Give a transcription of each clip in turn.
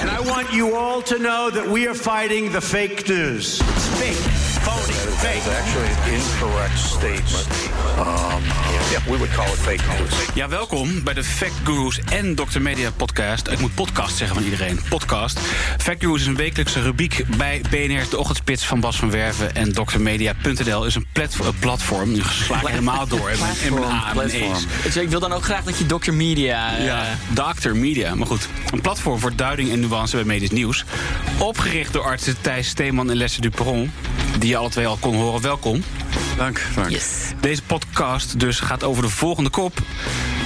And I want you all to know that we are fighting the fake news. It's fake, phony, fake. It's actually incorrect statement. Um, yeah, we would call it fake news. Ja, welkom bij de Fact Gurus en Dr. Media podcast. Ik moet podcast zeggen van iedereen. Podcast. Fact Gurus is een wekelijkse rubriek bij BNR, de ochtendspits van Bas van Werven. En drmedia.nl is een plat- eh, platform. Nu sla ik helemaal door. in mijn- A. Dus ik wil dan ook graag dat je Dr. Media... eh, Ja, Dr. Media. Maar goed, een platform voor duiding en nuance bij medisch nieuws. Opgericht door artsen Thijs Steeman en Lester Duperon. Die je alle twee al kon horen. Welkom. Dank, Frank. Deze podcast dus gaat over de volgende kop.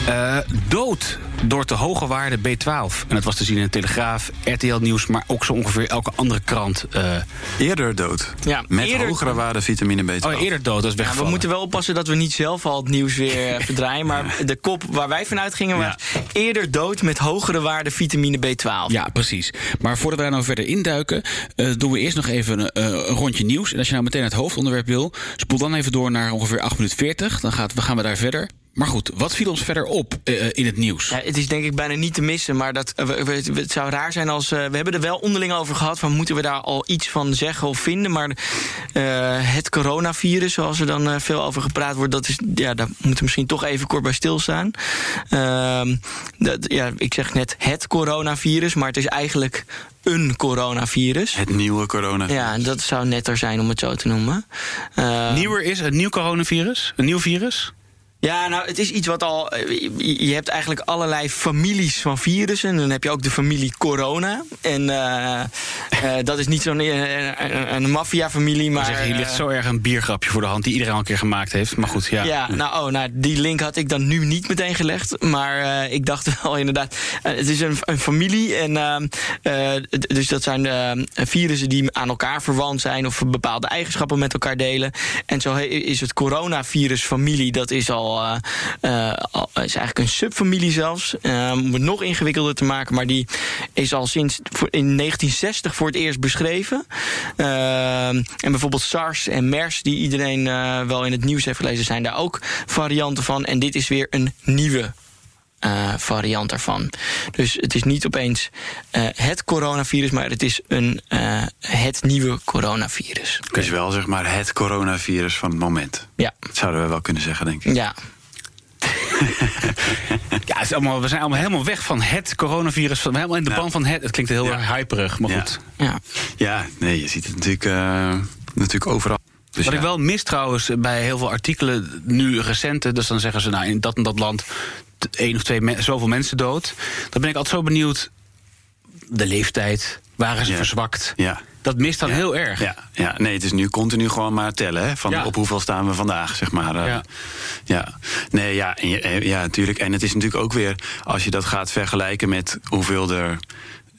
Eh, dood door te hoge waarde B12. En dat was te zien in de Telegraaf, RTL Nieuws... maar ook zo ongeveer elke andere krant. eh, Eerder dood. Ja, Met eerder- hogere waarde vitamine B12. oh, eerder dood, dat is Ja, we moeten wel oppassen dat we niet zelf al het nieuws weer eh, verdraaien. Maar de kop waar wij vanuit gingen was eerder dood met hogere waarde vitamine B12. Ja, precies. Maar voordat we daar nou verder induiken, eh doen we eerst nog even een, een rondje nieuws. En als je nou meteen het hoofdonderwerp wil, spoel dan even door naar ongeveer 8 minuten 40. Dan gaat, we gaan we daar verder. Maar goed, wat viel ons verder op eh, in het nieuws? Ja, het is denk ik bijna niet te missen, maar dat, eh, we- we- het zou raar zijn als... eh, we hebben er wel onderling over gehad, van moeten we daar al iets van zeggen of vinden. Maar eh, het coronavirus, zoals er dan eh, veel over gepraat wordt... Dat is, ja, daar moeten we misschien toch even kort bij stilstaan. Ehm, dat, ja, ik zeg net het coronavirus, maar het is eigenlijk een coronavirus. Het nieuwe corona. Ja, dat zou netter zijn om het zo te noemen. Eh, Nieuwer is een nieuw coronavirus? Een nieuw virus? Ja, nou, het is iets wat al. eh, Je hebt eigenlijk allerlei families van virussen. En dan heb je ook de familie corona. En eh, eh, dat is niet zo'n een, een maffia-familie, maar. Zeggen, hier ligt zo erg een biergrapje voor de hand die iedereen al een keer gemaakt heeft. Maar goed, ja. Ja, nou, oh, nou, die link had ik dan nu niet meteen gelegd. Maar ik dacht wel inderdaad. het is een, een familie. En, dus dat zijn virussen die aan elkaar verwant zijn. of bepaalde eigenschappen met elkaar delen. En zo is het coronavirus-familie. Dat is al. Eh, eh, is eigenlijk een subfamilie zelfs. eh, om het nog ingewikkelder te maken. Maar die is al sinds in 1960 voor het eerst beschreven. En bijvoorbeeld SARS en MERS, die iedereen wel in het nieuws heeft gelezen, zijn daar ook varianten van. En dit is weer een nieuwe eh, variant daarvan. Dus het is niet opeens eh, het coronavirus, maar het is een, eh, het nieuwe coronavirus. Het is wel zeg maar het coronavirus van het moment. Ja, Dat zouden we wel kunnen zeggen, denk ik. ja. Ja, het is allemaal, we zijn allemaal helemaal weg van het coronavirus. Van, helemaal in de Ja. ban van het. Het klinkt heel Ja. erg hyperig, maar Ja. goed. ja. Ja, nee, je ziet het natuurlijk, eh, natuurlijk overal. Dus Wat ja. ik wel mis trouwens bij heel veel artikelen, nu recente, dus dan zeggen ze nou in dat en dat land één of twee me- zoveel mensen dood. Dan ben ik altijd zo benieuwd. De leeftijd, waren ze Ja. verzwakt? Ja. Dat mist dan heel erg. Ja, ja, nee, het is nu continu gewoon maar tellen. Hè, van Ja. op hoeveel staan we vandaag, zeg maar. eh. Ja. ja. Nee, ja, en eh, ja, natuurlijk. En het is natuurlijk ook weer, als je dat gaat vergelijken met hoeveel er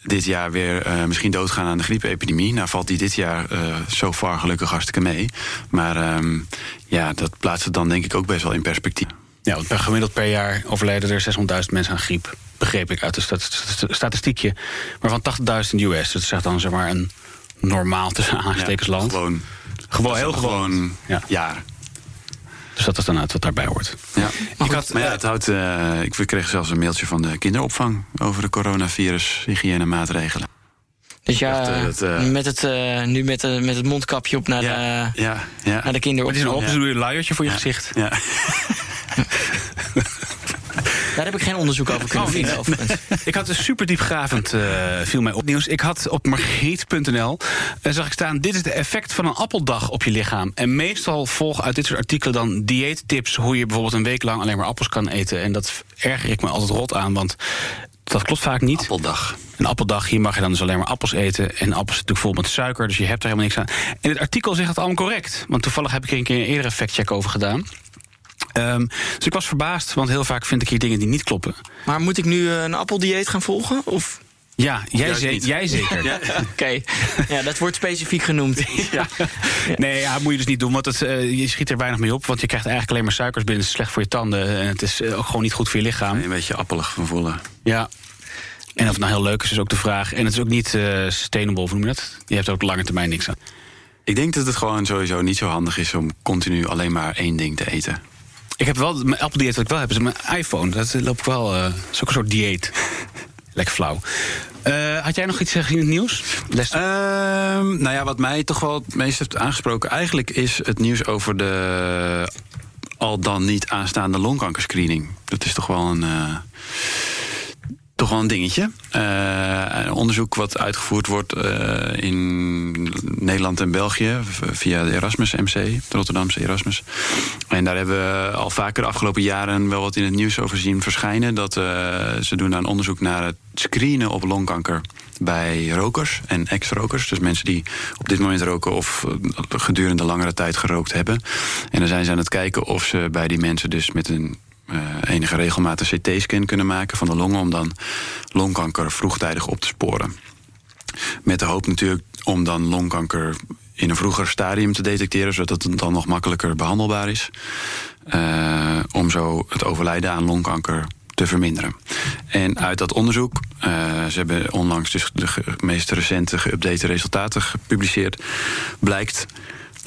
dit jaar weer eh, misschien doodgaan aan de griepepidemie. Nou valt die dit jaar zo far gelukkig hartstikke mee. Maar ehm, ja, dat plaatst het dan denk ik ook best wel in perspectief. Ja, want per gemiddeld per jaar overlijden er 600.000 mensen aan griep. Begreep ik uit st- statistiekje. Maar van 80.000 in de US. Dat is echt dan zeg maar een normaal tussen aanstekens land. Gewoon, Gewoon heel gewoon. gewoon Ja. jaar. Dus dat is dan uit wat daarbij hoort. Ja. Ik had, Maar ja, het houdt, eh, ik kreeg zelfs een mailtje van de kinderopvang over de coronavirus hygiënemaatregelen. Dus ja, eh, dat, eh, met het, eh, nu met, eh, met het mondkapje op naar, Ja, de, ja, ja. naar de het is kinderopvang. een op, Ja. dus doe je een luiertje voor je gezicht. ja. Daar heb ik geen onderzoek over kunnen Oh, vinden. Ik had een super diepgravend, eh viel mij op nieuws. Ik had op margriet.nl, eh, zag ik staan... dit is de effect van een appeldag op je lichaam. En meestal volgen uit dit soort artikelen dan dieettips... hoe je bijvoorbeeld een week lang alleen maar appels kan eten. En dat erger ik me altijd rot aan, want dat klopt vaak niet. Appeldag. Een appeldag, hier mag je dan dus alleen maar appels eten. En appels zijn natuurlijk vol met suiker, dus je hebt er helemaal niks aan. En het artikel zegt het allemaal correct. Want toevallig heb ik er een keer een eerdere factcheck over gedaan. Ehm, dus ik was verbaasd, want heel vaak vind ik hier dingen die niet kloppen. Maar moet ik nu eh, een appeldieet gaan volgen? Of Ja, jij, ze- jij zeker. Ja. Oké, ja, dat wordt specifiek genoemd. Ja. Nee, ja, moet je dus niet doen, want het, eh, je schiet er weinig mee op. Want je krijgt eigenlijk alleen maar suikers binnen. Het is slecht voor je tanden en het is eh, ook gewoon niet goed voor je lichaam. Een beetje appelig van voelen. Ja. En of het nou heel leuk is, is ook de vraag. En het is ook niet eh, sustainable, hoe noem je dat? Je hebt er op lange termijn niks aan. Ik denk dat het gewoon sowieso niet zo handig is om continu alleen maar één ding te eten. Ik heb wel, mijn Apple dieet wat ik wel heb, is mijn iPhone. Dat loop ik wel, eh is ook een soort dieet. Lekker flauw. Eh, had jij nog iets gezien in het nieuws? Ehm, nou ja, wat mij toch wel het meest heeft aangesproken, eigenlijk is het nieuws over de al dan niet aanstaande longkankerscreening. Dat is toch wel een. eh, Toch wel een dingetje. Eh, een onderzoek wat uitgevoerd wordt eh, in Nederland en België via de Erasmus MC, de Rotterdamse Erasmus. En daar hebben we al vaker de afgelopen jaren wel wat in het nieuws over zien verschijnen. Dat eh, ze doen een onderzoek naar het screenen op longkanker bij rokers en ex-rokers. Dus mensen die op dit moment roken of gedurende langere tijd gerookt hebben. En dan zijn ze aan het kijken of ze bij die mensen dus met een enige regelmaat een CT-scan kunnen maken van de longen om dan longkanker vroegtijdig op te sporen. Met de hoop natuurlijk om dan longkanker in een vroeger stadium te detecteren, zodat het dan nog makkelijker behandelbaar is. Eh, om zo het overlijden aan longkanker te verminderen. En uit dat onderzoek, eh, ze hebben onlangs dus de meest recente geüpdate resultaten gepubliceerd, blijkt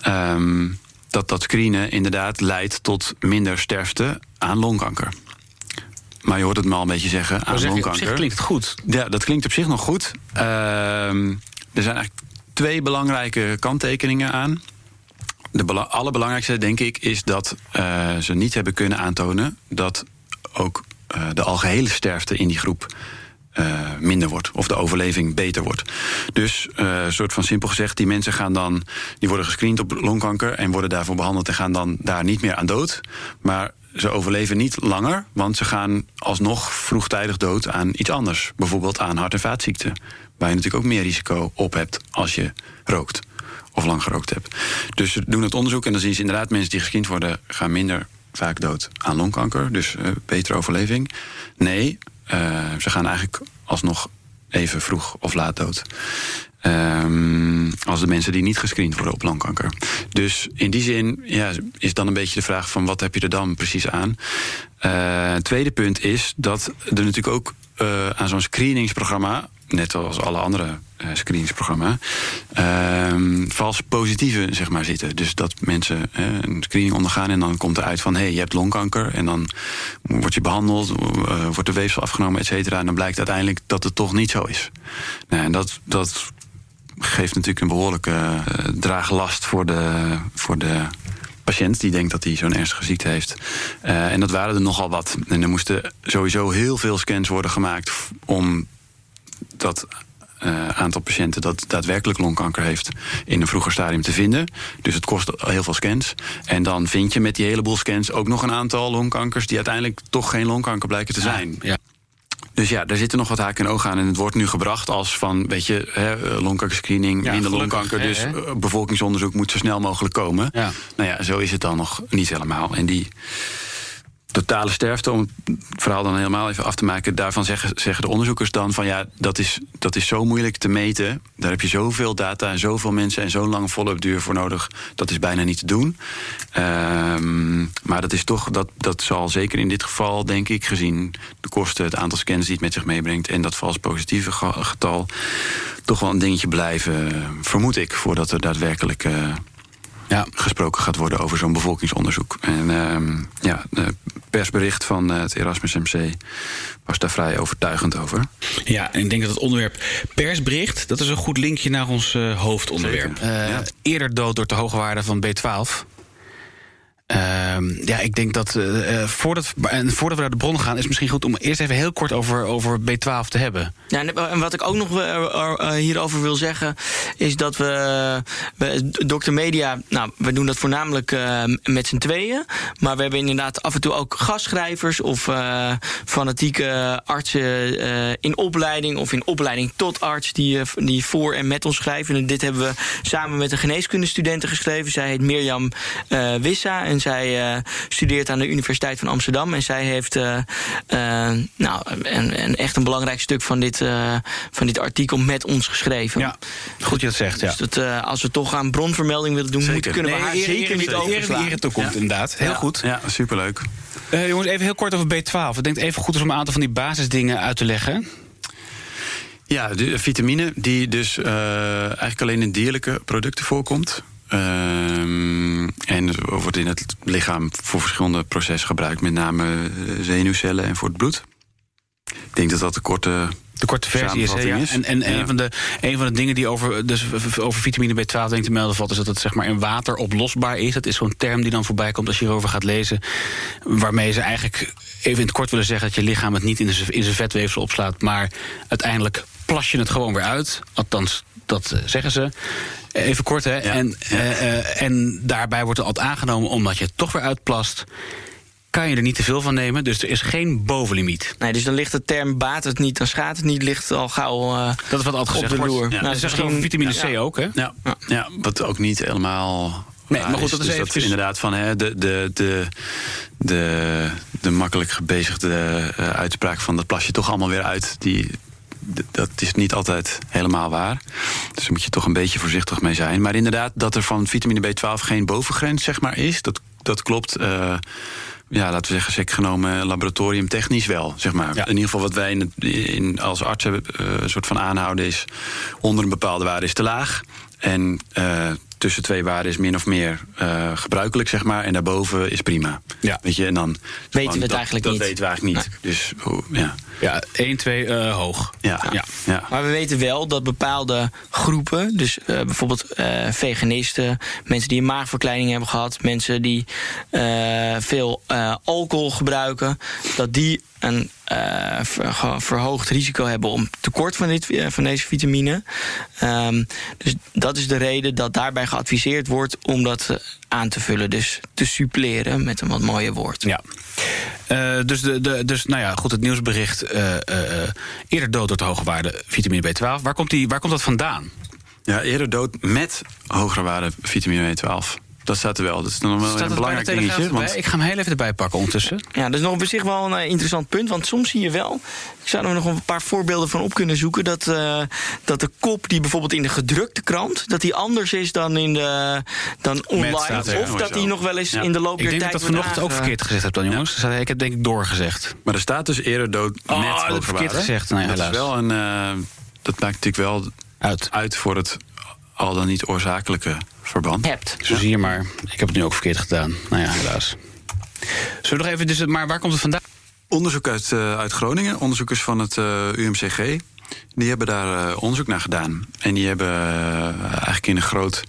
ehm, dat dat screenen inderdaad leidt tot minder sterfte aan longkanker. Maar je hoort het me al een beetje zeggen, aan zeg je, op longkanker. zich klinkt het goed. Ja, dat klinkt op zich nog goed. Ehm, er zijn eigenlijk twee belangrijke kanttekeningen aan. De bela- allerbelangrijkste, denk ik, is dat eh, ze niet hebben kunnen aantonen dat ook eh, de algehele sterfte in die groep eh, minder wordt. Of de overleving beter wordt. Dus, eh soort van simpel gezegd, die mensen gaan dan. die worden gescreend op longkanker en worden daarvoor behandeld en gaan dan daar niet meer aan dood. Maar ze overleven niet langer, want ze gaan alsnog vroegtijdig dood aan iets anders. Bijvoorbeeld aan hart- en vaatziekten. Waar je natuurlijk ook meer risico op hebt als je rookt. Of lang gerookt hebt. Dus ze doen het onderzoek en dan zien ze inderdaad mensen die gescreend worden, gaan minder vaak dood aan longkanker. Dus eh, betere overleving. Nee, eh, ze gaan eigenlijk alsnog even vroeg of laat dood. Ehm, als de mensen die niet gescreend worden op longkanker. Dus in die zin ja, is dan een beetje de vraag van wat heb je er dan precies aan? Het tweede punt is dat er natuurlijk ook eh, aan zo'n screeningsprogramma, net als alle andere eh screeningsprogramma's, ehm, vals positieve zeg maar, zitten. Dus dat mensen eh, een screening ondergaan en dan komt eruit van hé, hey, je hebt longkanker. En dan word je behandeld, eh, wordt de weefsel afgenomen, et cetera. En dan blijkt uiteindelijk dat het toch niet zo is. Nou, en dat, dat geeft natuurlijk een behoorlijke eh, draaglast voor de, voor de patiënt die denkt dat hij zo'n ernstige ziekte heeft. En dat waren er nogal wat. En er moesten sowieso heel veel scans worden gemaakt om dat eh, aantal patiënten dat daadwerkelijk longkanker heeft in een vroeger stadium te vinden. Dus het kost heel veel scans. En dan vind je met die heleboel scans ook nog een aantal longkankers die uiteindelijk toch geen longkanker blijken te zijn. Ja. Dus ja, daar zitten nog wat haken en ogen aan. En het wordt nu gebracht als van, weet je, hè, eh, longkankerscreening, Ja, minder longkanker. Dus hè? eh, bevolkingsonderzoek moet zo snel mogelijk komen. Ja. Nou ja, zo is het dan nog niet helemaal. En die totale sterfte, om het verhaal dan helemaal even af te maken, daarvan zeggen, zeggen de onderzoekers dan van ja, dat is, dat is zo moeilijk te meten. Daar heb je zoveel data en zoveel mensen en zo'n lange follow-up duur voor nodig. Dat is bijna niet te doen. Ehm, maar dat is toch, dat, dat zal zeker in dit geval, denk ik, gezien de kosten, het aantal scans die het met zich meebrengt en dat vals positieve ge- getal, toch wel een dingetje blijven, vermoed ik, voordat er daadwerkelijk. eh, Ja. gesproken gaat worden over zo'n bevolkingsonderzoek. En ehm, ja, het persbericht van eh, het Erasmus MC was daar vrij overtuigend over. Ja, en ik denk dat het onderwerp persbericht... dat is een goed linkje naar ons eh, hoofdonderwerp. Eh, ja. Eerder dood door te hoge waarde van B12. Ehm, ja, ik denk dat eh, voordat, en voordat we naar de bron gaan... is misschien goed om eerst even heel kort over, over B12 te hebben. Ja, en- wat ik ook nog eh, hierover wil zeggen, is dat we, we Dr. Media, nou, we doen dat voornamelijk met z'n tweeën. Maar we hebben inderdaad af en toe ook gastschrijvers of fanatieke artsen in opleiding of in opleiding tot arts die, die voor en met ons schrijven. En dit hebben we samen met de geneeskundestudenten geschreven. Zij heet Mirjam Wissa en En zij uh, studeert aan de Universiteit van Amsterdam. En zij heeft uh, nou, een, een, echt een belangrijk stuk van dit, van dit artikel met ons geschreven. Ja, goed je dat zegt. Dus dat, als we toch aan bronvermelding willen doen, moeten, kunnen we haar zeker niet overslaan. Eer toekomt, ja. inderdaad. Heel goed. Ja, superleuk. jongens, even heel kort over B12. Ik denk even goed is om een aantal van die basisdingen uit te leggen. Ja, de vitamine die dus uh, eigenlijk alleen in dierlijke producten voorkomt. Um, en wordt in het lichaam voor verschillende processen gebruikt, met name zenuwcellen en voor het bloed. Ik denk dat dat de korte de korte versie is. Ja. En, en ja. een, van de, een van de dingen die over, dus over vitamine B12 denk ik te melden valt, is dat het zeg maar in water oplosbaar is. Dat is zo'n term die dan voorbij komt als je erover gaat lezen. Waarmee ze eigenlijk even in het kort willen zeggen dat je lichaam het niet in zijn, in zijn vetweefsel opslaat, maar uiteindelijk plas je het gewoon weer uit. Althans, dat eh, zeggen ze. Even kort, hè. En, uh, en daarbij wordt er altijd aangenomen omdat je het toch weer uitplast kan je er niet te veel van nemen. Dus er is geen bovenlimiet. Nee, dus dan ligt de term baat het niet, dan schaadt het niet, ligt al gauw uh, Dat is wat altijd gezegd wordt. Ja. Nou, dat is gewoon vitamine C ook, hè? Ja. ja, wat ook niet helemaal... Nee, maar goed, dat is, dus even... dat is inderdaad van hè, de, de, de, de, de makkelijk gebezigde uh, uitspraak van dat plas je toch allemaal weer uit. Die, dat is niet altijd helemaal waar. Dus daar moet je toch een beetje voorzichtig mee zijn. Maar inderdaad, dat er van vitamine B12 geen bovengrens zeg maar, is, dat, dat klopt. Uh, ja, laten we zeggen, zeker genomen laboratoriumtechnisch wel. Zeg maar. In ieder geval wat wij in, in als artsen uh, een soort van aanhouden is... onder een bepaalde waarde is te laag. En uh, tussen twee waarden is min of meer uh, gebruikelijk, zeg maar. En daarboven is prima. Ja. Weet je, en dan... Weten we het eigenlijk dat niet. Dat weten we eigenlijk niet. Nee. Dus, oh, ja. Ja, 1, 2 uh, hoog. Ja. Ja. ja. Maar we weten wel dat bepaalde groepen, dus uh, bijvoorbeeld uh, veganisten, mensen die een maagverkleining hebben gehad, mensen die veel alcohol gebruiken, dat die een uh, verhoogd risico hebben om tekort van, dit, van deze vitamine. Um, dus dat is de reden dat daarbij geadviseerd wordt om dat aan te vullen. Dus te suppleren met een wat mooier woord. Ja. Uh, dus, de, de, dus nou ja, goed, het nieuwsbericht. Uh, eerder dood door te hoge waarde vitamine B12. Waar komt, die, waar komt dat vandaan? Ja, eerder dood met hogere waarde vitamine B12. Dat staat er wel. Dat is dan wel een belangrijk dingetje. Want... Ik ga hem heel even erbij pakken ondertussen. Ja, dat is nog op zich wel een uh, interessant punt. Want soms zie je wel, ik zou er nog een paar voorbeelden van op kunnen zoeken... dat, uh, dat de kop die bijvoorbeeld in de gedrukte krant... dat die anders is dan, in de, dan online. Staat, of dat die nog wel eens ja. in de loop der tijd... Ik denk dat dat vanochtend ook verkeerd gezegd heb dan, jongens. Ja. Ik heb denk ik doorgezegd. Maar er staat dus eerder dood oh, dat verkeerd gezegd. Nou ja, dat, is wel een, uh, dat maakt natuurlijk wel uit, uit voor het al dan niet oorzakelijke verband. Hebt. Zo zie je maar. Ik heb het nu ook verkeerd gedaan. Nou ja, helaas. Zullen we nog even... Dus, maar waar komt het vandaan? Onderzoek uit, uh, uit Groningen. Onderzoekers van het uh, UMCG. Die hebben daar uh, onderzoek naar gedaan. En die hebben eigenlijk in een groot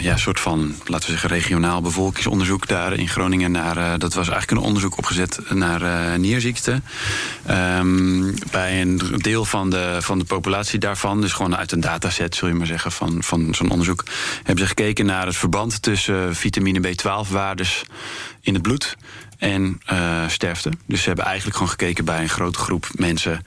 ja, soort van, laten we zeggen, regionaal bevolkingsonderzoek daar in Groningen. Naar, uh, dat was eigenlijk een onderzoek opgezet naar uh, nierziekte. Um, bij een deel van de, van de populatie daarvan, dus gewoon uit een dataset, zul je maar zeggen, van, van zo'n onderzoek, hebben ze gekeken naar het verband tussen vitamine B12-waardes in het bloed en sterfte. Dus ze hebben eigenlijk gewoon gekeken bij een grote groep mensen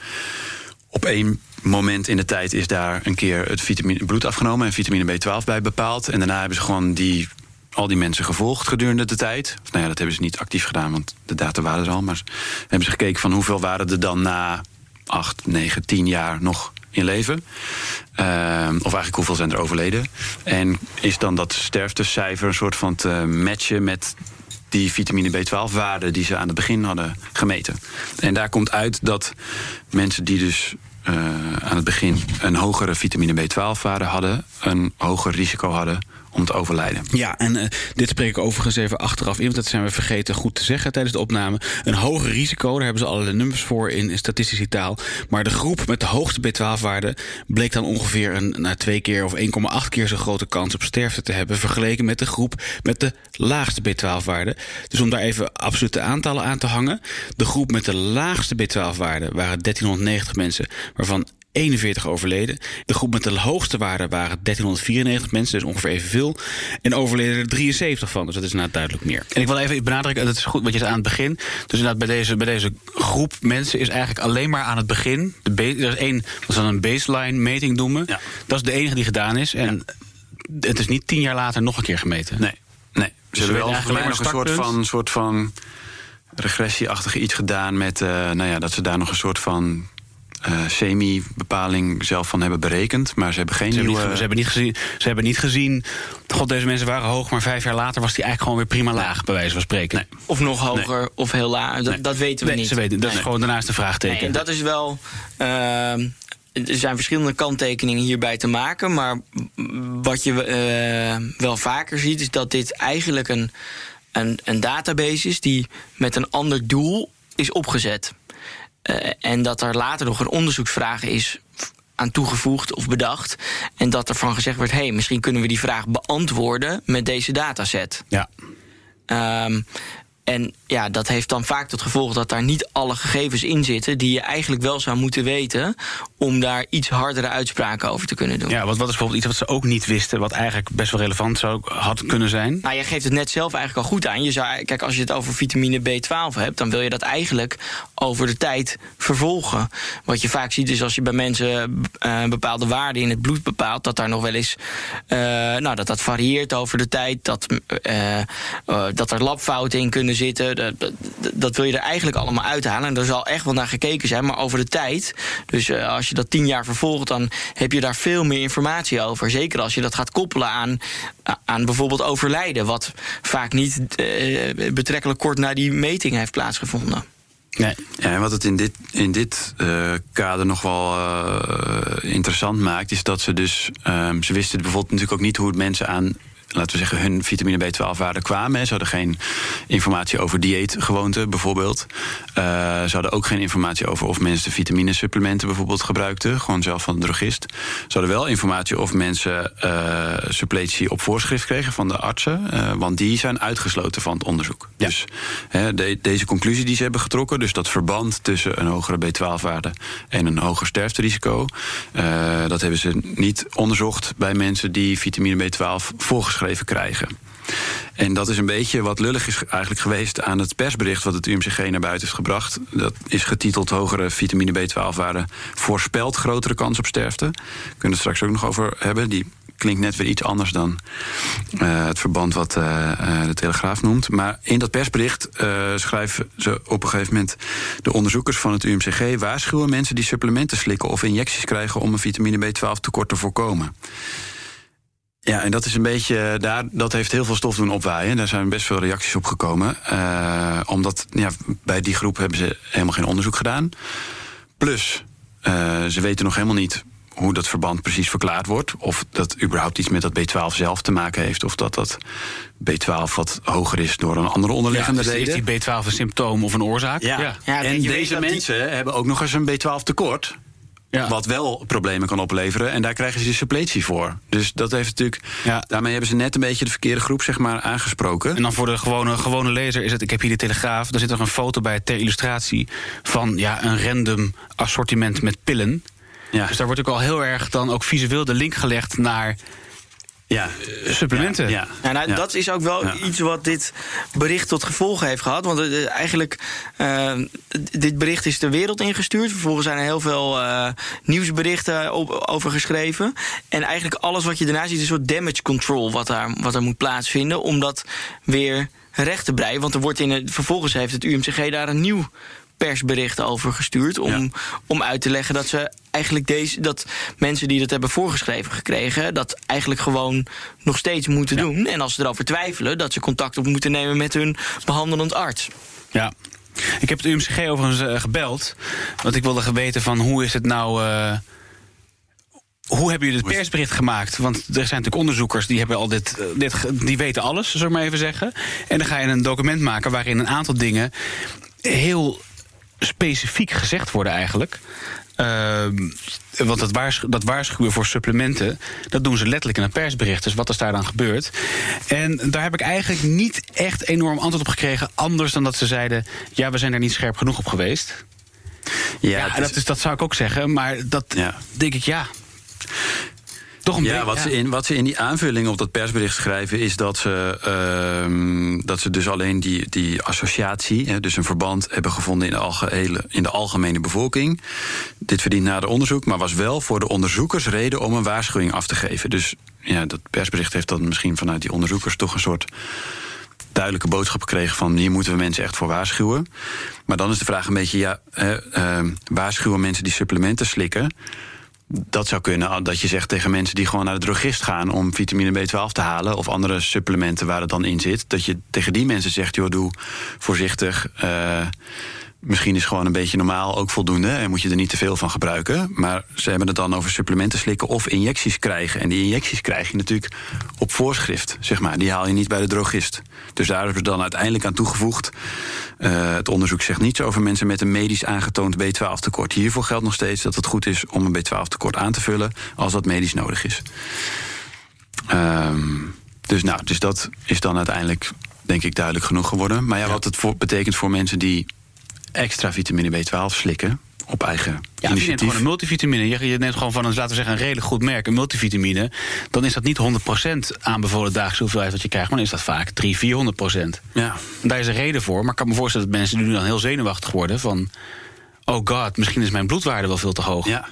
op één moment in de tijd is daar een keer het vitamine, bloed afgenomen en vitamine B12 bij bepaald. En daarna hebben ze gewoon die, al die mensen gevolgd gedurende de tijd. Of nou ja, dat hebben ze niet actief gedaan, want de data waren er al. Maar hebben ze gekeken van hoeveel waren er dan na 8, 9, 10 jaar nog in leven. Uh, of eigenlijk hoeveel zijn er overleden. En is dan dat sterftecijfer een soort van te matchen met die vitamine B12-waarde die ze aan het begin hadden gemeten. En daar komt uit dat mensen die dus uh, aan het begin een hogere vitamine B12-waarde hadden, een hoger risico hadden om te overlijden. Ja, en uh, dit spreek ik overigens even achteraf in, want dat zijn we vergeten goed te zeggen tijdens de opname. Een hoger risico, daar hebben ze allerlei nummers voor in, statistische taal. Maar de groep met de hoogste B12-waarde bleek dan ongeveer een, na twee keer of 1,8 keer zo grote kans op sterfte te hebben, vergeleken met de groep met de laagste B12-waarde. Dus om daar even absolute aantallen aan te hangen. De groep met de laagste B12-waarde waren 1390 mensen, waarvan 41 overleden. De groep met de hoogste waarde waren 1394 mensen, dus ongeveer evenveel. En overleden er 73 van, dus dat is inderdaad duidelijk meer. En ik wil even benadrukken, dat is goed wat je zei aan het begin. Dus inderdaad, bij deze, bij deze groep mensen is eigenlijk alleen maar aan het begin. De er is één, wat ze dan een baseline meting noemen. Ja. Dat is de enige die gedaan is. En ja. het is niet tien jaar later nog een keer gemeten. Nee, nee. Ze hebben wel nog een soort van, soort van regressieachtige iets gedaan met, eh, nou ja, dat ze daar nog een soort van eh, semi-bepaling zelf van hebben berekend. Maar ze hebben geen Ze hebben, nieuwe... niet, ge- ze, hebben niet gezien, ze hebben niet gezien. God, deze mensen waren hoog, maar vijf jaar later was die eigenlijk gewoon weer prima laag, bij wijze van spreken. Nee. Of nog hoger of heel laag. Dat, Nee. dat weten we Nee, niet. ze weten, dat is gewoon daarnaast een vraagteken. Nee, en dat is wel. ehm, er zijn verschillende kanttekeningen hierbij te maken. Maar wat je eh, wel vaker ziet, is dat dit eigenlijk een, een, een database is die met een ander doel is opgezet. Eh, en dat er later nog een onderzoeksvraag is aan toegevoegd of bedacht. En dat ervan gezegd werd: hé, hey, misschien kunnen we die vraag beantwoorden met deze dataset. Ja. Ehm, en ja, dat heeft dan vaak tot gevolg dat daar niet alle gegevens in zitten die je eigenlijk wel zou moeten weten om daar iets hardere uitspraken over te kunnen doen. ja, wat, wat is bijvoorbeeld iets wat ze ook niet wisten, wat eigenlijk best wel relevant zou had kunnen zijn? Nou, jij geeft het net zelf eigenlijk al goed aan. Je zou, kijk, als je het over vitamine B12 hebt, dan wil je dat eigenlijk over de tijd vervolgen. Wat je vaak ziet is als je bij mensen eh, bepaalde waarden in het bloed bepaalt, dat daar nog wel eens, eh, nou, dat dat varieert over de tijd, dat, eh, dat er labfouten in kunnen zitten. Dat, dat, wil je er eigenlijk allemaal uithalen. En er zal echt wel naar gekeken zijn, maar over de tijd. Dus eh, als je dat tien jaar vervolgt, dan heb je daar veel meer informatie over. Zeker als je dat gaat koppelen aan, aan bijvoorbeeld overlijden, wat vaak niet eh, betrekkelijk kort na die meting heeft plaatsgevonden. Nee. Ja, en wat het in dit, in dit eh, kader nog wel interessant maakt, is dat ze dus. ehm, ze wisten bijvoorbeeld natuurlijk ook niet hoe het mensen aan. Laten we zeggen, hun vitamine B12-waarden kwamen. hè. Ze hadden geen informatie over dieetgewoonten, bijvoorbeeld. Eh, ze hadden ook geen informatie over of mensen vitaminesupplementen bijvoorbeeld gebruikten. Gewoon zelf van de drogist. Ze hadden wel informatie of mensen eh, suppletie op voorschrift kregen van de artsen. eh, want die zijn uitgesloten van het onderzoek. Ja. Dus hè, de- deze conclusie die ze hebben getrokken, dus dat verband tussen een hogere B12-waarde en een hoger sterfterisico, dat hebben ze niet onderzocht bij mensen die vitamine B12 voorgeschreven krijgen. En dat is een beetje wat lullig is eigenlijk geweest aan het persbericht wat het UMCG naar buiten heeft gebracht. Dat is getiteld Hogere vitamine B12-waarde voorspelt grotere kans op sterfte. Kunnen we het straks ook nog over hebben. Die klinkt net weer iets anders dan eh, het verband wat eh, eh, de Telegraaf noemt. Maar in dat persbericht schrijven ze op een gegeven moment... de onderzoekers van het UMCG waarschuwen mensen die supplementen slikken... of injecties krijgen om een vitamine B12 tekort te voorkomen. Ja, en dat is een beetje. Daar, dat heeft heel veel stof doen opwaaien. Daar zijn best veel reacties op gekomen. Eh, omdat ja, bij die groep hebben ze helemaal geen onderzoek gedaan. Plus, eh, ze weten nog helemaal niet hoe dat verband precies verklaard wordt. Of dat überhaupt iets met dat B12 zelf te maken heeft. Of dat dat B12 wat hoger is door een andere Ja, onderliggende is, is reden. die B12 een symptoom of een oorzaak? Ja, en deze die- mensen hebben ook nog eens een B12 tekort. Ja. Wat wel problemen kan opleveren. En daar krijgen ze de suppletie voor. Dus dat heeft natuurlijk. Ja. Daarmee hebben ze net een beetje de verkeerde groep zeg maar, aangesproken. En dan voor de gewone, gewone lezer is het... ik heb hier de Telegraaf, daar zit nog een foto bij ter illustratie... van ja, een random assortiment met pillen. ja. Dus daar wordt ook al heel erg dan ook visueel de link gelegd naar ja. supplementen. Ja, Ja, nou, ja. Dat is ook wel Ja. iets wat dit bericht tot gevolg heeft gehad. Want eh, eigenlijk, eh, dit bericht is de wereld ingestuurd. Vervolgens zijn er heel veel eh, nieuwsberichten op, over geschreven. En eigenlijk alles wat je daarna ziet is een soort damage control... wat daar, wat er moet plaatsvinden om dat weer recht te breien. Want er wordt in het, vervolgens heeft het UMCG daar een nieuw persbericht over gestuurd... om, Ja. om uit te leggen dat ze eigenlijk deze... dat mensen die dat hebben voorgeschreven gekregen... dat eigenlijk gewoon nog steeds moeten doen. En als ze erover twijfelen... dat ze contact op moeten nemen met hun behandelend arts. Ja. Ik heb het UMCG overigens eh, gebeld. Want ik wilde weten van hoe is het nou... eh, hoe hebben jullie het persbericht gemaakt? Want er zijn natuurlijk onderzoekers die hebben al dit, eh, dit die weten alles, zullen we maar even zeggen. En dan ga je een document maken waarin een aantal dingen heel specifiek gezegd worden eigenlijk. Ehm, want dat, dat waarschuwen voor supplementen, dat doen ze letterlijk in een persbericht. Dus wat is daar dan gebeurd? En daar heb ik eigenlijk niet echt enorm antwoord op gekregen. Anders dan dat ze zeiden: ja, we zijn er niet scherp genoeg op geweest. Ja, Ja, het is- dat, is, dat zou ik ook zeggen. Maar dat Ja. denk ik, ja. Toch een Ja, beetje, wat, Ze in, wat ze in die aanvulling op dat persbericht schrijven... is dat ze, ehm, dat ze dus alleen die, die associatie... Hè, dus een verband hebben gevonden in de, algehele, in de algemene bevolking. Dit verdient nader onderzoek, maar was wel voor de onderzoekers reden... om een waarschuwing af te geven. Dus ja, dat persbericht heeft dan misschien vanuit die onderzoekers... toch een soort duidelijke boodschap gekregen van hier moeten we mensen echt voor waarschuwen. Maar dan is de vraag een beetje, ja, hè, eh, waarschuwen mensen die supplementen slikken. Dat zou kunnen dat je zegt tegen mensen die gewoon naar de drogist gaan om vitamine B12 te halen of andere supplementen waar het dan in zit, dat je tegen die mensen zegt, joh, doe voorzichtig. eh, misschien is gewoon een beetje normaal ook voldoende en moet je er niet te veel van gebruiken. Maar ze hebben het dan over supplementen slikken of injecties krijgen. En die injecties krijg je natuurlijk op voorschrift, zeg maar. Die haal je niet bij de drogist. Dus daar hebben ze dan uiteindelijk aan toegevoegd. eh, het onderzoek zegt niets over mensen met een medisch aangetoond B12 tekort. Hiervoor geldt nog steeds dat het goed is om een B12 tekort aan te vullen als dat medisch nodig is. Ehm, dus, nou, dus dat is dan uiteindelijk, denk ik, duidelijk genoeg geworden. Maar ja, wat het voor, betekent voor mensen die extra vitamine B12 slikken op eigen Ja, je neemt gewoon een multivitamine. Je, je neemt gewoon van een, laten we zeggen, een redelijk goed merk, een multivitamine. Dan is dat niet 100% aanbevolen dagelijkse hoeveelheid wat je krijgt. Maar dan is dat vaak 300, 400%. Ja, En daar is een reden voor. Maar ik kan me voorstellen dat mensen nu dan heel zenuwachtig worden. Van, oh god, misschien is mijn bloedwaarde wel veel te hoog. ja.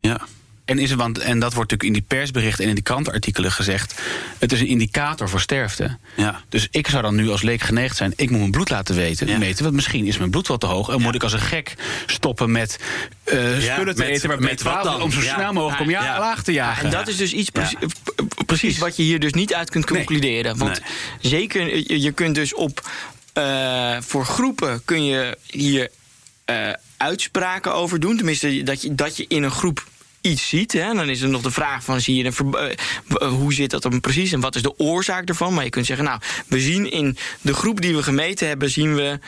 Ja, En, is want, en dat wordt natuurlijk in die persberichten en in die krantenartikelen gezegd. Het is een indicator voor sterfte. ja. Dus ik zou dan nu als leek geneigd zijn. Ik moet mijn bloed laten weten. Ja. meten, want misschien is mijn bloed wel te hoog. En moet ik als een gek stoppen met eh spullen te met- eten. met wat dan? om zo snel mogelijk om ja, laag te jagen. En dat is dus iets precie- precies wat je hier dus niet uit kunt Nee. concluderen. Want zeker, je, je kunt dus op. eh, voor groepen kun je hier eh, uitspraken over doen. Tenminste, dat je, dat je in een groep iets ziet. Hè. Dan is er nog de vraag van, zie je eh, eh, hoe zit dat dan precies en wat is de oorzaak ervan? Maar je kunt zeggen, nou, we zien in de groep die we gemeten hebben, zien we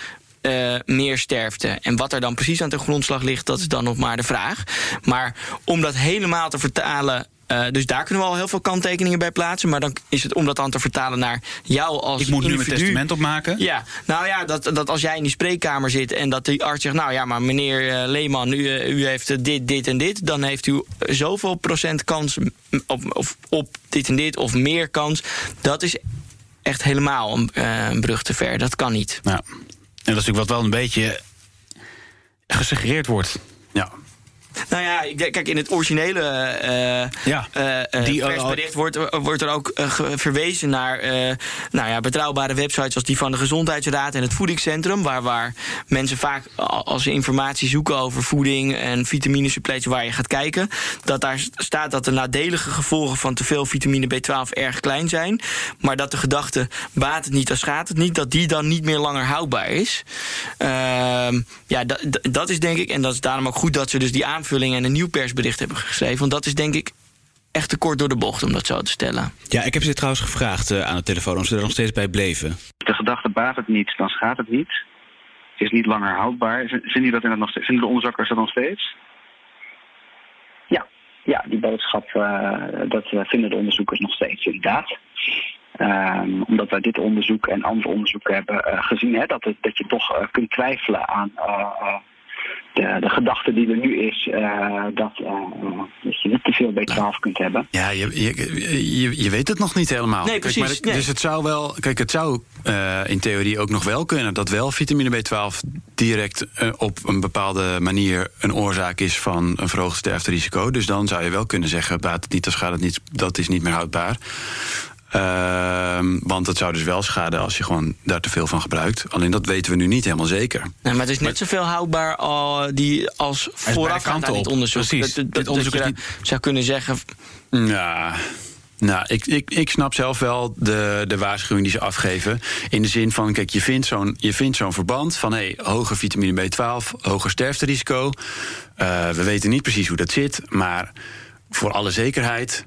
eh, meer sterfte. En wat er dan precies aan de grondslag ligt, dat is dan nog maar de vraag. Maar om dat helemaal te vertalen. Eh, dus daar kunnen we al heel veel kanttekeningen bij plaatsen. Maar dan is het om dat dan te vertalen naar jou als ik moet nu mijn testament opmaken. Ja, nou ja, dat, dat als jij in die spreekkamer zit en dat die arts zegt: Nou ja, maar meneer eh, Leeman, u, eh, u heeft dit, dit en dit. Dan heeft u zoveel procent kans op, of op dit en dit of meer kans. Dat is echt helemaal een, een brug te ver. Dat kan niet. Ja. En dat is natuurlijk wat wel een beetje gesuggereerd wordt. ja. Nou ja, kijk, in het originele eh, Ja, eh, eh, die, persbericht wordt, wordt er ook verwezen naar nou ja, betrouwbare websites als die van de Gezondheidsraad en het Voedingscentrum. Waar, waar mensen vaak, als ze informatie zoeken over voeding en vitaminesuppletie, waar je gaat kijken, dat daar staat dat de nadelige gevolgen van te veel vitamine B12 erg klein zijn. Maar dat de gedachte baat het niet, dan schaadt het niet, dat die dan niet meer langer houdbaar is. Ehm, ja, dat, is denk ik, en dat is daarom ook goed dat ze dus die aanvulling en een nieuw persbericht hebben geschreven. Want dat is denk ik echt te kort door de bocht om dat zo te stellen. Ja, ik heb ze trouwens gevraagd eh, aan de telefoon of ze er nog steeds bij bleven. de gedachte baat het niet, dan schaadt het niet. Het is niet langer houdbaar. Vinden, jullie dat inderdaad nog steeds? Vinden de onderzoekers dat nog steeds? Ja, ja die boodschap eh, dat eh, vinden de onderzoekers nog steeds inderdaad. Ehm, omdat wij dit onderzoek en andere onderzoeken hebben eh, gezien, hè, dat, het, dat je toch kunt twijfelen aan de, de gedachte die er nu is, eh, dat, eh, eh, dat je niet te veel B12 kunt hebben. Ja, je, je, je, je weet het nog niet helemaal. Nee, precies, maar het- nee. Dus het zou wel. Kijk, het zou eh, in theorie ook nog wel kunnen dat wel vitamine B12 direct eh, op een bepaalde manier een oorzaak is van een verhoogd sterfterisico. Dus dan zou je wel kunnen zeggen: baat het niet, dan schaadt het niet, dat is niet meer houdbaar. Ehm, want het zou dus wel schaden als je gewoon daar te veel van gebruikt. Alleen dat weten we nu niet helemaal zeker. Nee, maar het is net zoveel houdbaar al die als voorafgaand aan dit onderzoek. Precies. Dat, dat, Dit dat onderzoek je zou kunnen zeggen. Ja. Nou, ik, ik, ik snap zelf wel de, de waarschuwing die ze afgeven. In de zin van, kijk, je vindt zo'n je vindt zo'n verband van hey, hoger vitamine B12, hoger sterfterisico. Eh, we weten niet precies hoe dat zit, maar voor alle zekerheid.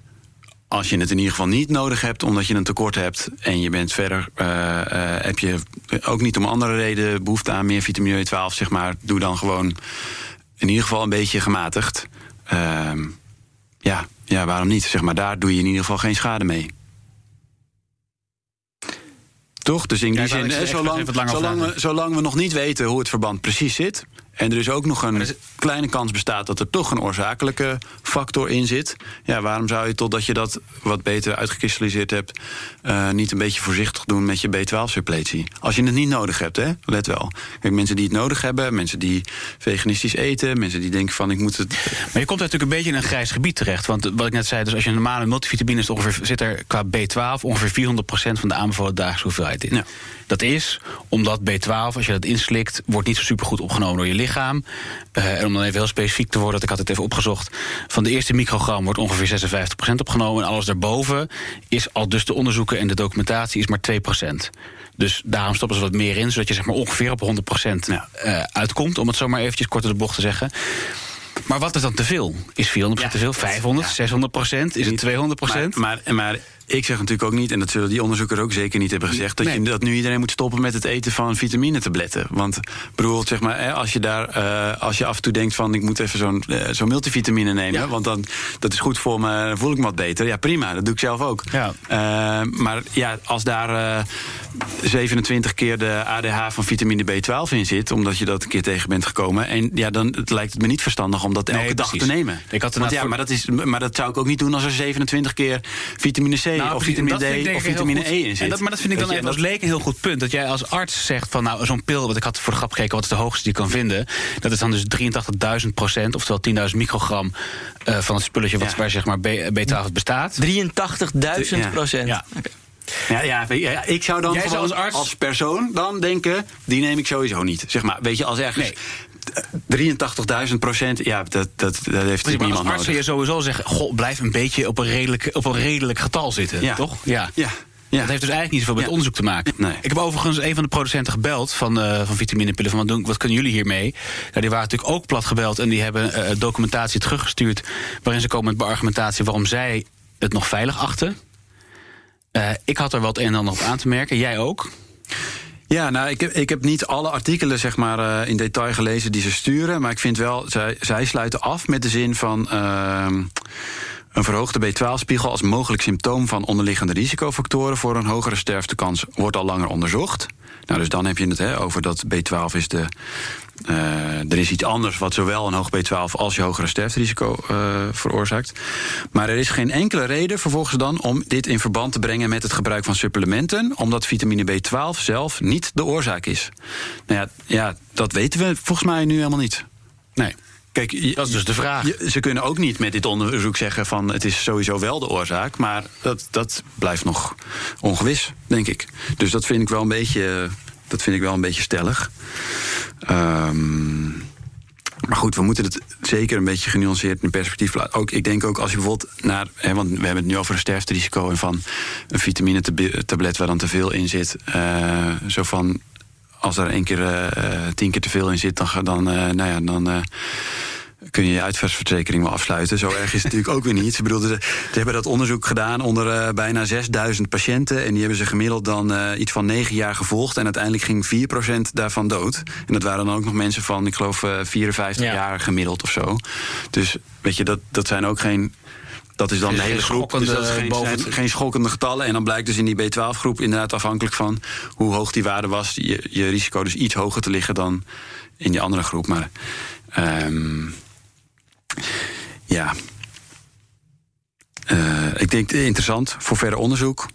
Als je het in ieder geval niet nodig hebt omdat je een tekort hebt en je bent verder, eh, eh, heb je ook niet om andere reden behoefte aan meer vitamine B12, zeg maar, doe dan gewoon in ieder geval een beetje gematigd. Ehm, ja, ja, waarom niet? Zeg maar, daar doe je in ieder geval geen schade mee. Toch? Dus in die zin, eh, zolang, zolang, we, zolang we nog niet weten hoe het verband precies zit... En er is ook nog een kleine kans bestaat dat er toch een oorzakelijke factor in zit. Ja, waarom zou je totdat je dat wat beter uitgekristalliseerd hebt, eh, niet een beetje voorzichtig doen met je B12-suppletie? Als je het niet nodig hebt, hè? let wel. Kijk, mensen die het nodig hebben, mensen die veganistisch eten, mensen die denken van ik moet het. Maar je komt natuurlijk een beetje in een grijs gebied terecht. Want wat ik net zei, dus als je een normale multivitamine is, ongeveer, zit er qua B12 ongeveer 400% van de aanbevolen dagelijkse hoeveelheid in. Ja. Dat is omdat B12, als je dat inslikt, wordt niet zo supergoed opgenomen door je lichaam. Eh, en om dan even heel specifiek te worden, dat ik had het even opgezocht. Van de eerste microgram wordt ongeveer 56% opgenomen. En alles daarboven is al dus de onderzoeken en de documentatie is maar 2%. Dus daarom stoppen ze wat meer in, zodat je zeg maar ongeveer op 100% eh, uitkomt. Om het zo maar eventjes kort door de bocht te zeggen. Maar wat is dan te veel? Is 400% te veel? 500, 600 procent? Is het 200 procent? Maar, maar, maar ik zeg natuurlijk ook niet, en dat zullen die onderzoekers ook zeker niet hebben gezegd, dat, Nee. je, dat nu iedereen moet stoppen met het eten van vitaminetabletten. Want bijvoorbeeld, zeg maar, als je daar, eh, als je af en toe denkt van ik moet even zo'n eh, zo'n multivitamine nemen, want dan dat is goed voor me, dan voel ik me wat beter. Ja, prima, dat doe ik zelf ook. Ja. Eh, maar ja, als daar eh, 27 keer de ADH van vitamine B12 in zit, omdat je dat een keer tegen bent gekomen, en ja, dan het lijkt het me niet verstandig om dat elke Nee, dag te nemen. Ik had Want ja, voor- maar dat, is, maar dat zou ik ook niet doen als er 27 keer vitamine C Nou, of vitamine ik D of ik vitamine. E in zit. En dat, maar dat vind ik dan even als leek een heel goed punt. Dat jij als arts zegt van nou, zo'n pil, wat ik had voor de grap gekeken, wat is de hoogste die je kan vinden. Dat is dan dus 83.000 procent, oftewel 10.000 microgram eh, van het spulletje wat, Ja. waar zeg maar B- B12 uit bestaat. 83.000 Ja. procent. Ja. Ja, ja, ik zou dan gewoon als arts- als persoon dan denken, die neem ik sowieso niet. Zeg maar, weet je, als ergens Nee. 83.000 procent, ja, dat, dat, dat heeft maar als niemand arts zou je nodig. sowieso zeggen, goh, blijf een beetje op een redelijk, op een redelijk getal zitten, Ja. toch? Ja. Ja, ja. Dat heeft dus eigenlijk niet zoveel met Ja. onderzoek te maken. Nee. Ik heb overigens een van de producenten gebeld van, eh van vitaminepillen. Van wat, doen, wat kunnen jullie hiermee? Ja, die waren natuurlijk ook plat gebeld en die hebben eh, documentatie teruggestuurd. waarin ze komen met beargumentatie waarom zij het nog veilig achten. Eh, ik had er het een en ander op aan te merken. Jij ook? Ja, nou, ik heb, ik heb niet alle artikelen zeg maar, eh, in detail gelezen die ze sturen. Maar ik vind wel, zij, zij sluiten af met de zin van. ehm, een verhoogde B12-spiegel als mogelijk symptoom van onderliggende risicofactoren voor een hogere sterftekans wordt al langer onderzocht. Nou, dus dan heb je het hè, over dat B12 is de. eh, er is iets anders wat zowel een hoog B12 als je hogere sterfterisico eh, veroorzaakt. Maar er is geen enkele reden vervolgens dan om dit in verband te brengen met het gebruik van supplementen, omdat vitamine B12 zelf niet de oorzaak is. Nou ja, ja dat weten we volgens mij nu helemaal niet. Nee. Kijk, Dat is dus de vraag. je- ze kunnen ook niet met dit onderzoek zeggen van het is sowieso wel de oorzaak, maar dat, dat blijft nog ongewis, denk ik. Dus dat vind ik wel een beetje, dat vind ik wel een beetje stellig. Ehm, maar goed, we moeten het zeker een beetje genuanceerd in perspectief plaatsen. Ook, ik denk ook als je bijvoorbeeld naar. Hè, want we hebben het nu over een sterfterisico en van een vitamine-tablet waar dan te veel in zit. eh, zo van. Als er één keer eh, eh, tien keer te veel in zit, dan, ga- dan, eh, nou ja, dan kun je je uitvaartverzekering wel afsluiten. Zo erg is het natuurlijk ook weer niet. Ze, bedoel, ze, ze hebben dat onderzoek gedaan onder bijna 6000 patiënten. En die hebben ze gemiddeld dan iets van 9 jaar gevolgd. En uiteindelijk ging 4% daarvan dood. En dat waren dan ook nog mensen van, ik geloof, eh, 54 Ja. jaar gemiddeld of zo. Dus weet je, dat, dat zijn ook geen. Dat is dan de hele groep. Dus dat is geen, boven- zijn geen schokkende getallen. En dan blijkt dus in die B12-groep inderdaad afhankelijk van hoe hoog die waarde was, je, je risico dus iets hoger te liggen dan in die andere groep. Maar ehm, ja. Eh, ik denk eh, interessant voor verder onderzoek.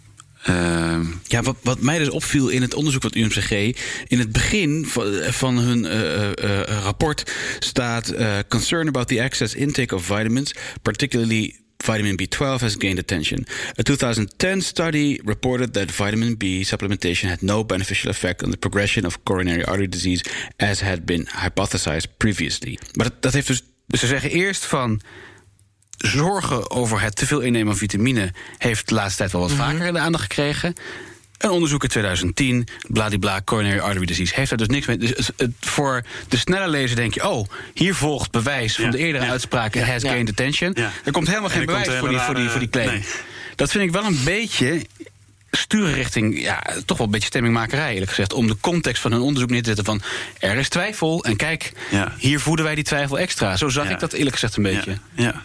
Ehm, Ja, wat, wat mij dus opviel in het onderzoek van het UMCG... in het begin van, van hun eh, eh, eh, rapport staat... eh, concern about the excess intake of vitamins, particularly... Vitamin B12 has gained attention. A 2010 study reported that vitamin B supplementation had no beneficial effect on the progression of coronary artery disease as had been hypothesized previously. Maar dat, dat heeft dus. Dus ze zeggen eerst van. Zorgen over het teveel innemen van vitamine heeft de laatste tijd wel wat vaker de aandacht gekregen. Een onderzoek in 2010, bladibla, coronary artery disease, heeft daar dus niks mee. Dus het- het- voor de snelle lezer denk je, oh, hier volgt bewijs van de eerdere ja. uitspraken, has gained attention. Er komt helemaal En geen bewijs voor die, voor, die, voor die claim. rare- Dat vind ik wel een beetje sturen richting, ja, toch wel een beetje stemmingmakerij eerlijk gezegd. Om de context van hun onderzoek neer te zetten van, er is twijfel en kijk, Ja. hier voeden wij die twijfel extra. Zo zag Ja. ik dat eerlijk gezegd een beetje. Ja. ja.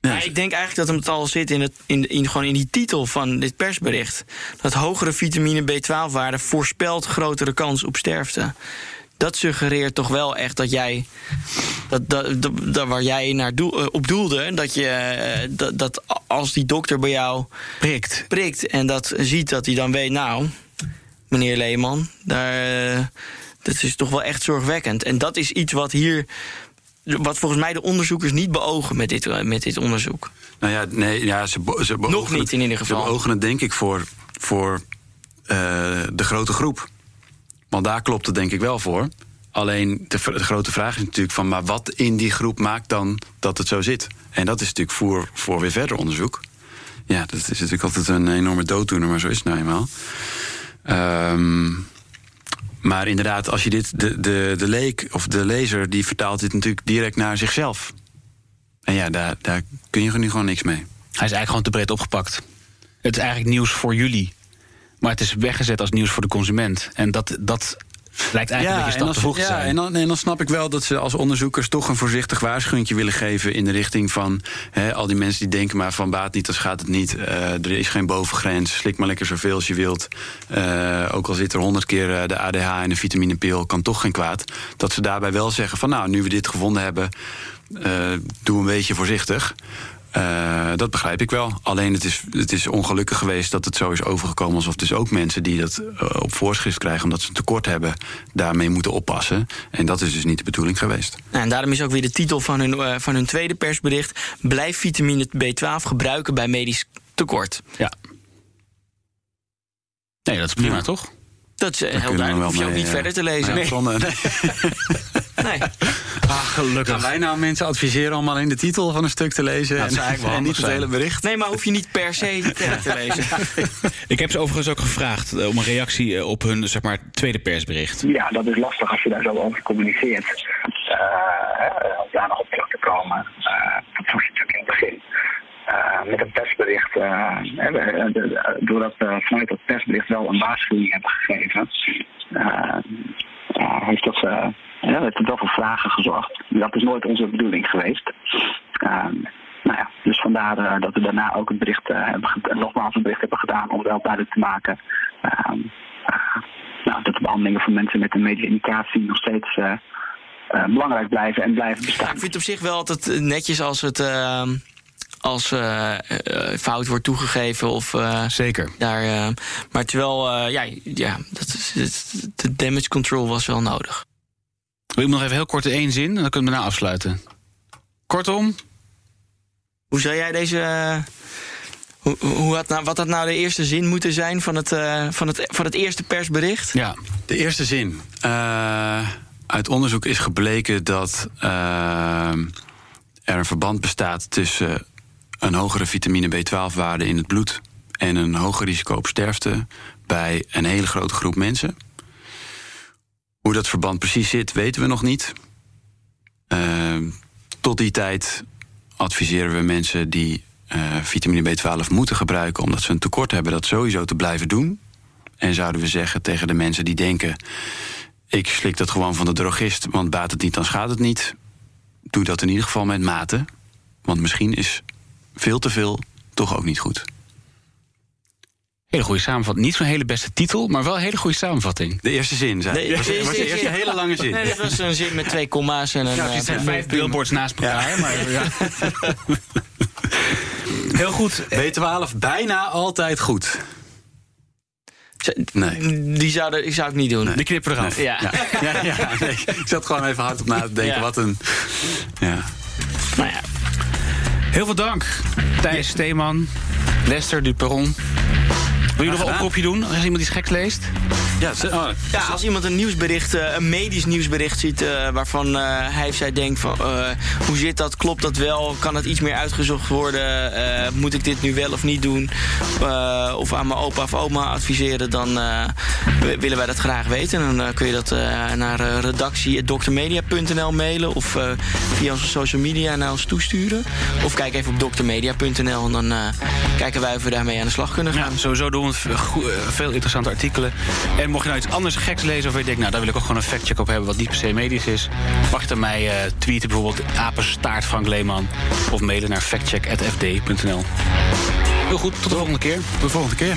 Ja, ik denk eigenlijk dat het al zit in, het, in, in, gewoon in die titel van dit persbericht. Dat hogere vitamine B12-waarde voorspelt grotere kans op sterfte. dat suggereert toch wel echt dat jij. Dat, dat, dat, dat waar jij naar doel, eh, op doelde, dat, je, eh, dat, dat als die dokter bij jou prikt. prikt en dat ziet, dat hij dan weet, nou, meneer Leeman, daar, eh, dat is toch wel echt zorgwekkend. En dat is iets wat hier, wat volgens mij de onderzoekers niet beogen met dit, eh, met dit onderzoek. Nou ja, nee, ja ze, be- ze beogen Nog niet het- in ieder geval. Ze beogen het denk ik voor, voor eh, de grote groep. Want daar klopt het denk ik wel voor. Alleen de, grote vraag is natuurlijk van... maar wat in die groep maakt dan dat het zo zit? En dat is natuurlijk voor, voor weer verder onderzoek. Ja, dat is natuurlijk altijd een enorme dooddoener, maar zo is het nou eenmaal. Ehm, maar inderdaad, als je dit, de, de, de leek of de lezer, die vertaalt dit natuurlijk direct naar zichzelf. En ja, daar, daar kun je nu gewoon niks mee. Hij is eigenlijk gewoon te breed opgepakt. Het is eigenlijk nieuws voor jullie. Maar het is weggezet als nieuws voor de consument. En dat, dat lijkt eigenlijk een beetje stap en, te vroeg te ja zijn. en, dan, en dan snap ik wel dat ze als onderzoekers toch een voorzichtig waarschuwingje willen geven in de richting van al die mensen die denken maar van baat niet, dan gaat het niet. Eh, er is geen bovengrens, slik maar lekker zoveel als je wilt. Eh, ook al zit er honderd keer eh, de ADH en een vitaminepil, kan toch geen kwaad. Dat ze daarbij wel zeggen van nou, nu we dit gevonden hebben, doe een beetje voorzichtig. Eh, dat begrijp ik wel. Alleen het is, het is ongelukkig geweest dat het zo is overgekomen alsof dus ook mensen die dat eh, op voorschrift krijgen omdat ze een tekort hebben, daarmee moeten oppassen. En dat is dus niet de bedoeling geweest. Nou, en daarom is ook weer de titel van hun, eh, van hun tweede persbericht: Blijf vitamine B12 gebruiken bij medisch tekort. Ja. Nee, dat is prima, Ja. toch? Dat is heel duidelijk. Hoef je ook niet verder te lezen. nee, zonder- nee. Nee. Ah, gelukkig. Gaan wij nou mensen adviseren om alleen de titel van een stuk te lezen Nou, en, eigenlijk wel en niet het hele bericht? Nee, maar hoef je niet per se verder te lezen. Ik heb ze overigens ook gevraagd eh, om een reactie eh, op hun zeg maar, tweede persbericht. Ja, dat is lastig als je daar zo over communiceert. Eh, hè, als daar nog op terug te komen. Eh, dat vroeg je natuurlijk in het begin. Eh, met een persbericht, eh, we- eh, de- doordat we vanuit dat persbericht wel een waarschuwing hebben gegeven, eh, eh, heeft dat, eh, ja, heeft het wel voor vragen gezorgd. Dat is nooit onze bedoeling geweest. Eh, nou ja, dus vandaar eh, dat we daarna ook een bericht eh, hebben, nogmaals een bericht hebben gedaan om wel duidelijk te maken eh, eh, nou, dat de behandelingen voor mensen met een medische indicatie nog steeds eh, eh, belangrijk blijven en blijven Ja, bestaan. ik vind het op zich wel altijd netjes als het eh, als fout wordt toegegeven of eh, Zeker. daar. eh, maar terwijl, eh, ja, ja, dat de damage control was wel nodig. Wil ik nog even heel kort in één zin en dan kunnen we daarna afsluiten. Kortom, Hoe zou jij deze. eh, hoe, hoe had nou, wat had nou de eerste zin moeten zijn van het, eh, van het, van het eerste persbericht? ja, De eerste zin. Eh, uit onderzoek is gebleken dat er een verband bestaat tussen een hogere vitamine B12-waarde in het bloed en een hoger risico op sterfte bij een hele grote groep mensen. Hoe dat verband precies zit, weten we nog niet. Eh, tot die tijd adviseren we mensen die eh, vitamine B12 moeten gebruiken omdat ze een tekort hebben, dat sowieso te blijven doen. En zouden we zeggen tegen de mensen die denken: ik slik dat gewoon van de drogist, want baat het niet, dan schaadt het niet. Doe dat in ieder geval met mate. Want misschien is veel te veel toch ook niet goed. Hele goede samenvatting. Niet zo'n hele beste titel, maar wel een hele goede samenvatting. De eerste zin, zei Nee, ik. was, deze- was de eerste hele lange zin. Nee, dit was een zin met twee komma's en een. Ja, eh, het zijn vijf billboards naast elkaar. Maar, ja. Heel goed. B12 bijna altijd goed. Nee. Die zou, er- die zou ik niet doen. Die knippen eraf. Ja. Ja, ja, ja nee, ik zat gewoon even hard op na te denken. Ja. Wat een. Ja. Nou ja. Heel veel dank. Thijs Steeman, Lester Duperon. Wil je nog een oproepje doen als iemand iets geks leest? Ja, ze- oh, Ja, als iemand een nieuwsbericht, eh, een medisch nieuwsbericht ziet... eh, waarvan eh, hij of zij denkt van... hoe zit dat? Klopt dat wel? Kan het iets meer uitgezocht worden? Moet ik dit nu wel of niet doen? Of aan mijn opa of oma adviseren... dan willen wij dat graag weten. En dan kun je dat naar redactie.drmedia.nl mailen... of via onze social media naar ons toesturen. Of kijk even op drmedia.nl en dan kijken wij of we daarmee aan de slag kunnen gaan. Ja, sowieso doen we veel interessante artikelen. En mocht je nou iets anders geks lezen of je denkt, nou daar wil ik ook gewoon een factcheck op hebben wat niet per se medisch is, mag dan mij eh, tweeten bijvoorbeeld apenstaart Frank Leeman of mailen naar factcheck@fd.nl. Heel goed, tot de volgende keer. Tot de volgende keer.